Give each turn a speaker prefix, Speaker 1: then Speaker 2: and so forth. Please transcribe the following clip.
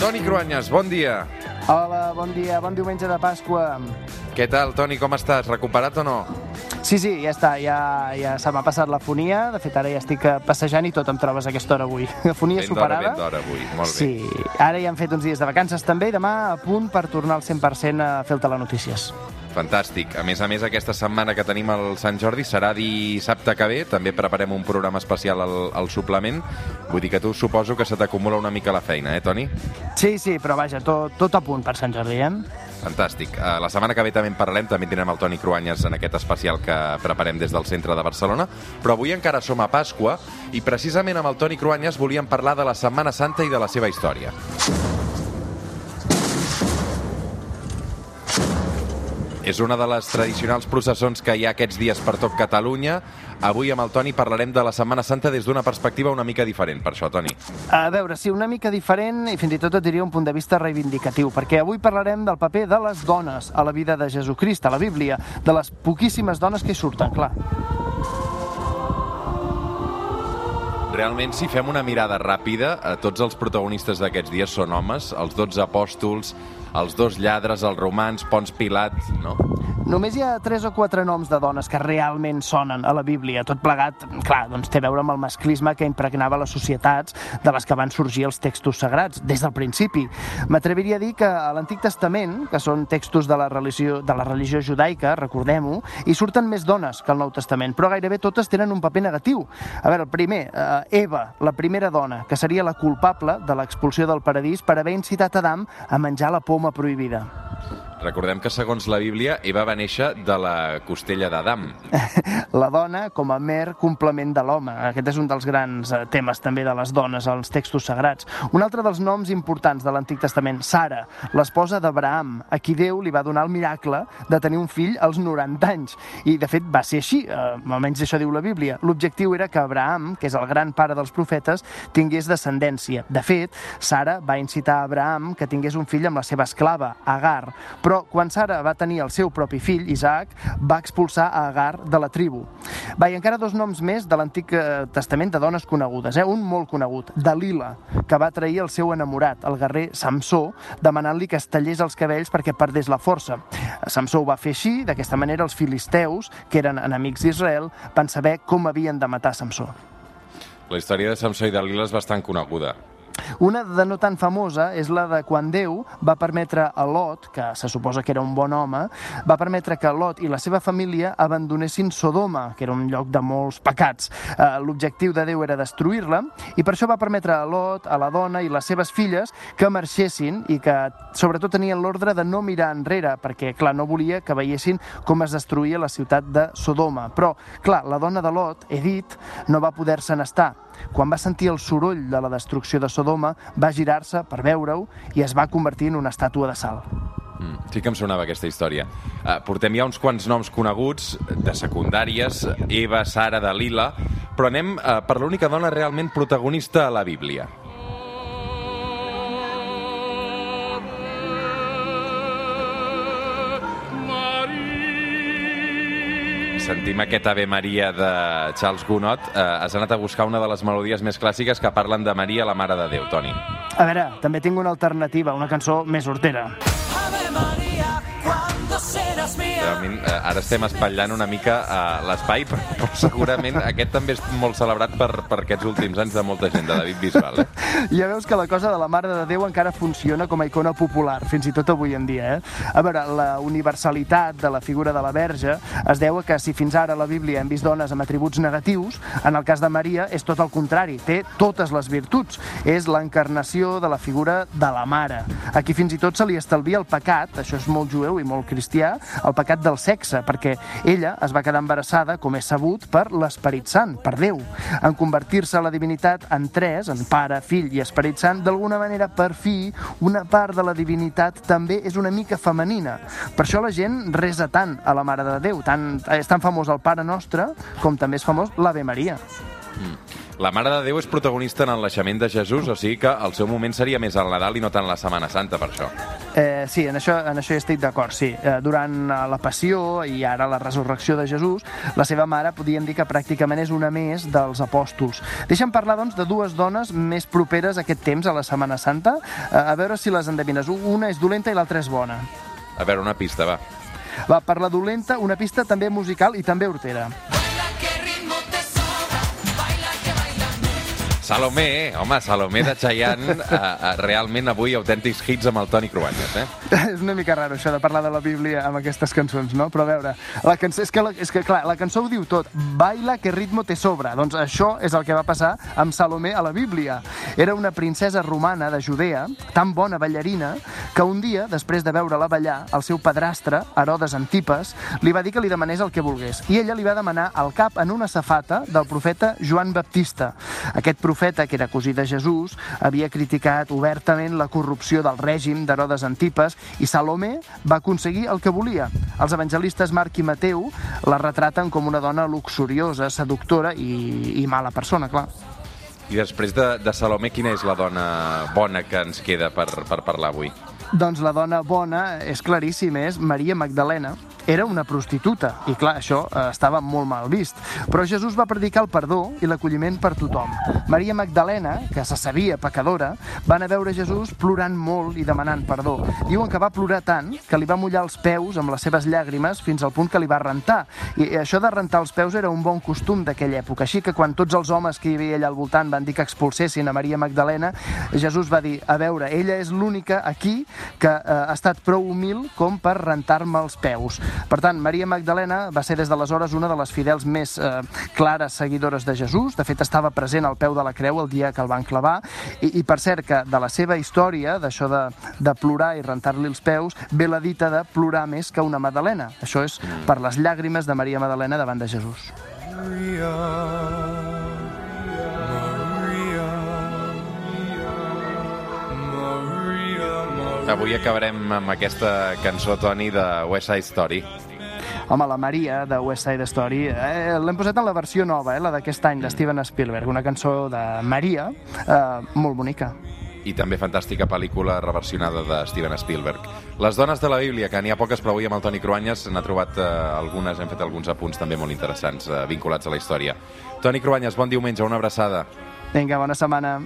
Speaker 1: Toni Cruanyes, bon dia.
Speaker 2: Hola, bon dia, bon diumenge de Pasqua.
Speaker 1: Què tal, Toni, com estàs? Recuperat o no?
Speaker 2: Sí, sí, ja està, ja, ja se m'ha passat la fonia, de fet ara ja estic eh, passejant i tot em trobes a aquesta hora avui. La fonia
Speaker 1: Ben
Speaker 2: superada.
Speaker 1: ben d'hora avui, molt bé.
Speaker 2: Sí, ara ja hem fet uns dies de vacances també i demà a punt per tornar al 100% a fer el telenotícies.
Speaker 1: Fantàstic. A més a més, aquesta setmana que tenim el Sant Jordi serà dissabte que ve. També preparem un programa especial al, al suplement. Vull dir que tu suposo que se t'acumula una mica la feina, eh, Toni?
Speaker 2: Sí, sí, però vaja, tot, tot a punt per Sant Jordi, eh?
Speaker 1: Fantàstic. Uh, la setmana que ve també en parlarem, també tindrem el Toni Cruanyes en aquest especial que preparem des del centre de Barcelona, però avui encara som a Pasqua i precisament amb el Toni Cruanyes volíem parlar de la Setmana Santa i de la seva història. És una de les tradicionals processons que hi ha aquests dies per tot Catalunya. Avui amb el Toni parlarem de la Setmana Santa des d'una perspectiva una mica diferent, per això, Toni.
Speaker 2: A veure, sí, una mica diferent i fins i tot et diria un punt de vista reivindicatiu, perquè avui parlarem del paper de les dones a la vida de Jesucrist, a la Bíblia, de les poquíssimes dones que hi surten, clar.
Speaker 1: Realment, si fem una mirada ràpida, eh, tots els protagonistes d'aquests dies són homes, els 12 apòstols, els dos lladres, els romans, Pons Pilat, no?
Speaker 2: Només hi ha tres o quatre noms de dones que realment sonen a la Bíblia. Tot plegat, clar, doncs té a veure amb el masclisme que impregnava les societats de les que van sorgir els textos sagrats, des del principi. M'atreviria a dir que a l'Antic Testament, que són textos de la religió, de la religió judaica, recordem-ho, hi surten més dones que al Nou Testament, però gairebé totes tenen un paper negatiu. A veure, el primer, eh, Eva, la primera dona, que seria la culpable de l'expulsió del paradís per haver incitat Adam a menjar la poma prohibida.
Speaker 1: Recordem que, segons la Bíblia, Eva va néixer de la costella d'Adam.
Speaker 2: la dona com a mer complement de l'home. Aquest és un dels grans eh, temes també de les dones als textos sagrats. Un altre dels noms importants de l'Antic Testament, Sara, l'esposa d'Abraham, a qui Déu li va donar el miracle de tenir un fill als 90 anys. I, de fet, va ser així, eh, almenys això diu la Bíblia. L'objectiu era que Abraham, que és el gran pare dels profetes, tingués descendència. De fet, Sara va incitar a Abraham que tingués un fill amb la seva esclava, Agar, però quan Sara va tenir el seu propi fill, Isaac, va expulsar a Agar de la tribu. Va, i encara dos noms més de l'Antic eh, Testament de dones conegudes. Eh? Un molt conegut, Dalila, que va trair el seu enamorat, el guerrer Samsó, demanant-li que es tallés els cabells perquè perdés la força. Samsó ho va fer així, d'aquesta manera els filisteus, que eren enemics d'Israel, van saber com havien de matar Samsó.
Speaker 1: La història de Samsó i Dalila és bastant coneguda.
Speaker 2: Una de no tan famosa és la de quan Déu va permetre a Lot, que se suposa que era un bon home, va permetre que Lot i la seva família abandonessin Sodoma, que era un lloc de molts pecats. Eh, L'objectiu de Déu era destruir-la i per això va permetre a Lot, a la dona i les seves filles que marxessin i que sobretot tenien l'ordre de no mirar enrere, perquè, clar, no volia que veiessin com es destruïa la ciutat de Sodoma. Però, clar, la dona de Lot, Edith, no va poder-se'n estar. Quan va sentir el soroll de la destrucció de Sodoma, va girar-se per veure-ho i es va convertir en una estàtua de sal.
Speaker 1: Mm, sí que em sonava aquesta història. Uh, portem ja uns quants noms coneguts de secundàries, Eva, Sara, Dalila, però anem uh, per l'única dona realment protagonista a la Bíblia. Sentim aquest Ave Maria de Charles Gounod. Uh, has anat a buscar una de les melodies més clàssiques que parlen de Maria, la Mare de Déu, Toni.
Speaker 2: A veure, també tinc una alternativa, una cançó més hortera.
Speaker 1: Realment, eh, ara estem espatllant una mica uh, l'espai, però, però segurament aquest també és molt celebrat per, per aquests últims anys de molta gent, de David Bisbal. Eh?
Speaker 2: Ja veus que la cosa de la Mare de Déu encara funciona com a icona popular, fins i tot avui en dia. Eh? A veure, la universalitat de la figura de la Verge es deu a que si fins ara a la Bíblia hem vist dones amb atributs negatius, en el cas de Maria és tot el contrari, té totes les virtuts. És l'encarnació de la figura de la Mare. Aquí fins i tot se li estalvia el pecat, això és molt jueu i molt cristià, el pecat del sexe, perquè ella es va quedar embarassada, com és sabut, per l'Esperit Sant, per Déu. En convertir-se la divinitat en tres, en Pare, Fill i Esperit Sant, d'alguna manera, per fi, una part de la divinitat també és una mica femenina. Per això la gent resa tant a la Mare de Déu, tant, és tan famós el Pare Nostre com també és famós l'Ave Maria.
Speaker 1: La Mare de Déu és protagonista en el naixement de Jesús, o sigui que el seu moment seria més al Nadal i no tant la Setmana Santa, per això.
Speaker 2: Eh, sí, en això, en això hi estic d'acord, sí. Eh, durant eh, la passió i ara la resurrecció de Jesús, la seva mare podríem dir que pràcticament és una més dels apòstols. Deixa'm parlar, doncs, de dues dones més properes a aquest temps, a la Setmana Santa, eh, a veure si les endevines. Una és dolenta i l'altra és bona.
Speaker 1: A veure, una pista, va.
Speaker 2: Va, per la dolenta, una pista també musical i també hortera.
Speaker 1: Salomé, home, Salomé de Chayanne, eh, eh, realment avui autèntics hits amb el Toni Cruanyes, eh?
Speaker 2: és una mica raro això de parlar de la Bíblia amb aquestes cançons, no? Però a veure, la cançó, és, que la, és que clar, la cançó ho diu tot. Baila que ritmo te sobra. Doncs això és el que va passar amb Salomé a la Bíblia. Era una princesa romana de Judea, tan bona ballarina, que un dia, després de veure-la ballar, el seu padrastre, Herodes Antipes, li va dir que li demanés el que volgués. I ella li va demanar el cap en una safata del profeta Joan Baptista. Aquest profeta, que era cosí de Jesús, havia criticat obertament la corrupció del règim d'Herodes Antipes i Salomé va aconseguir el que volia. Els evangelistes Marc i Mateu la retraten com una dona luxuriosa, seductora i, i mala persona, clar.
Speaker 1: I després de, de Salomé, quina és la dona bona que ens queda per, per parlar avui?
Speaker 2: Doncs la dona bona és claríssim, és Maria Magdalena. Era una prostituta, i clar, això eh, estava molt mal vist. Però Jesús va predicar el perdó i l'acolliment per tothom. Maria Magdalena, que se sabia pecadora, va anar a veure Jesús plorant molt i demanant perdó. Diuen que va plorar tant que li va mullar els peus amb les seves llàgrimes fins al punt que li va rentar. I això de rentar els peus era un bon costum d'aquella època. Així que quan tots els homes que hi havia allà al voltant van dir que expulsessin a Maria Magdalena, Jesús va dir, a veure, ella és l'única aquí que eh, ha estat prou humil com per rentar-me els peus. Per tant, Maria Magdalena va ser des d'aleshores una de les fidels més eh, clares seguidores de Jesús. De fet, estava present al peu de la creu el dia que el van clavar. I, i per cert, que de la seva història, d'això de, de plorar i rentar-li els peus, ve la dita de plorar més que una Madalena. Això és per les llàgrimes de Maria Magdalena davant de Jesús.
Speaker 1: Avui acabarem amb aquesta cançó, Toni, de West Side Story.
Speaker 2: Home, la Maria, de West Side Story, eh, l'hem posat en la versió nova, eh, la d'aquest any, de Steven Spielberg, una cançó de Maria, eh, molt bonica.
Speaker 1: i també fantàstica pel·lícula reversionada de Steven Spielberg. Les dones de la Bíblia, que n'hi ha poques, però avui amb el Toni Cruanyes n'ha trobat eh, algunes, hem fet alguns apunts també molt interessants, eh, vinculats a la història. Toni Cruanyes, bon diumenge, una abraçada.
Speaker 2: Vinga, bona setmana.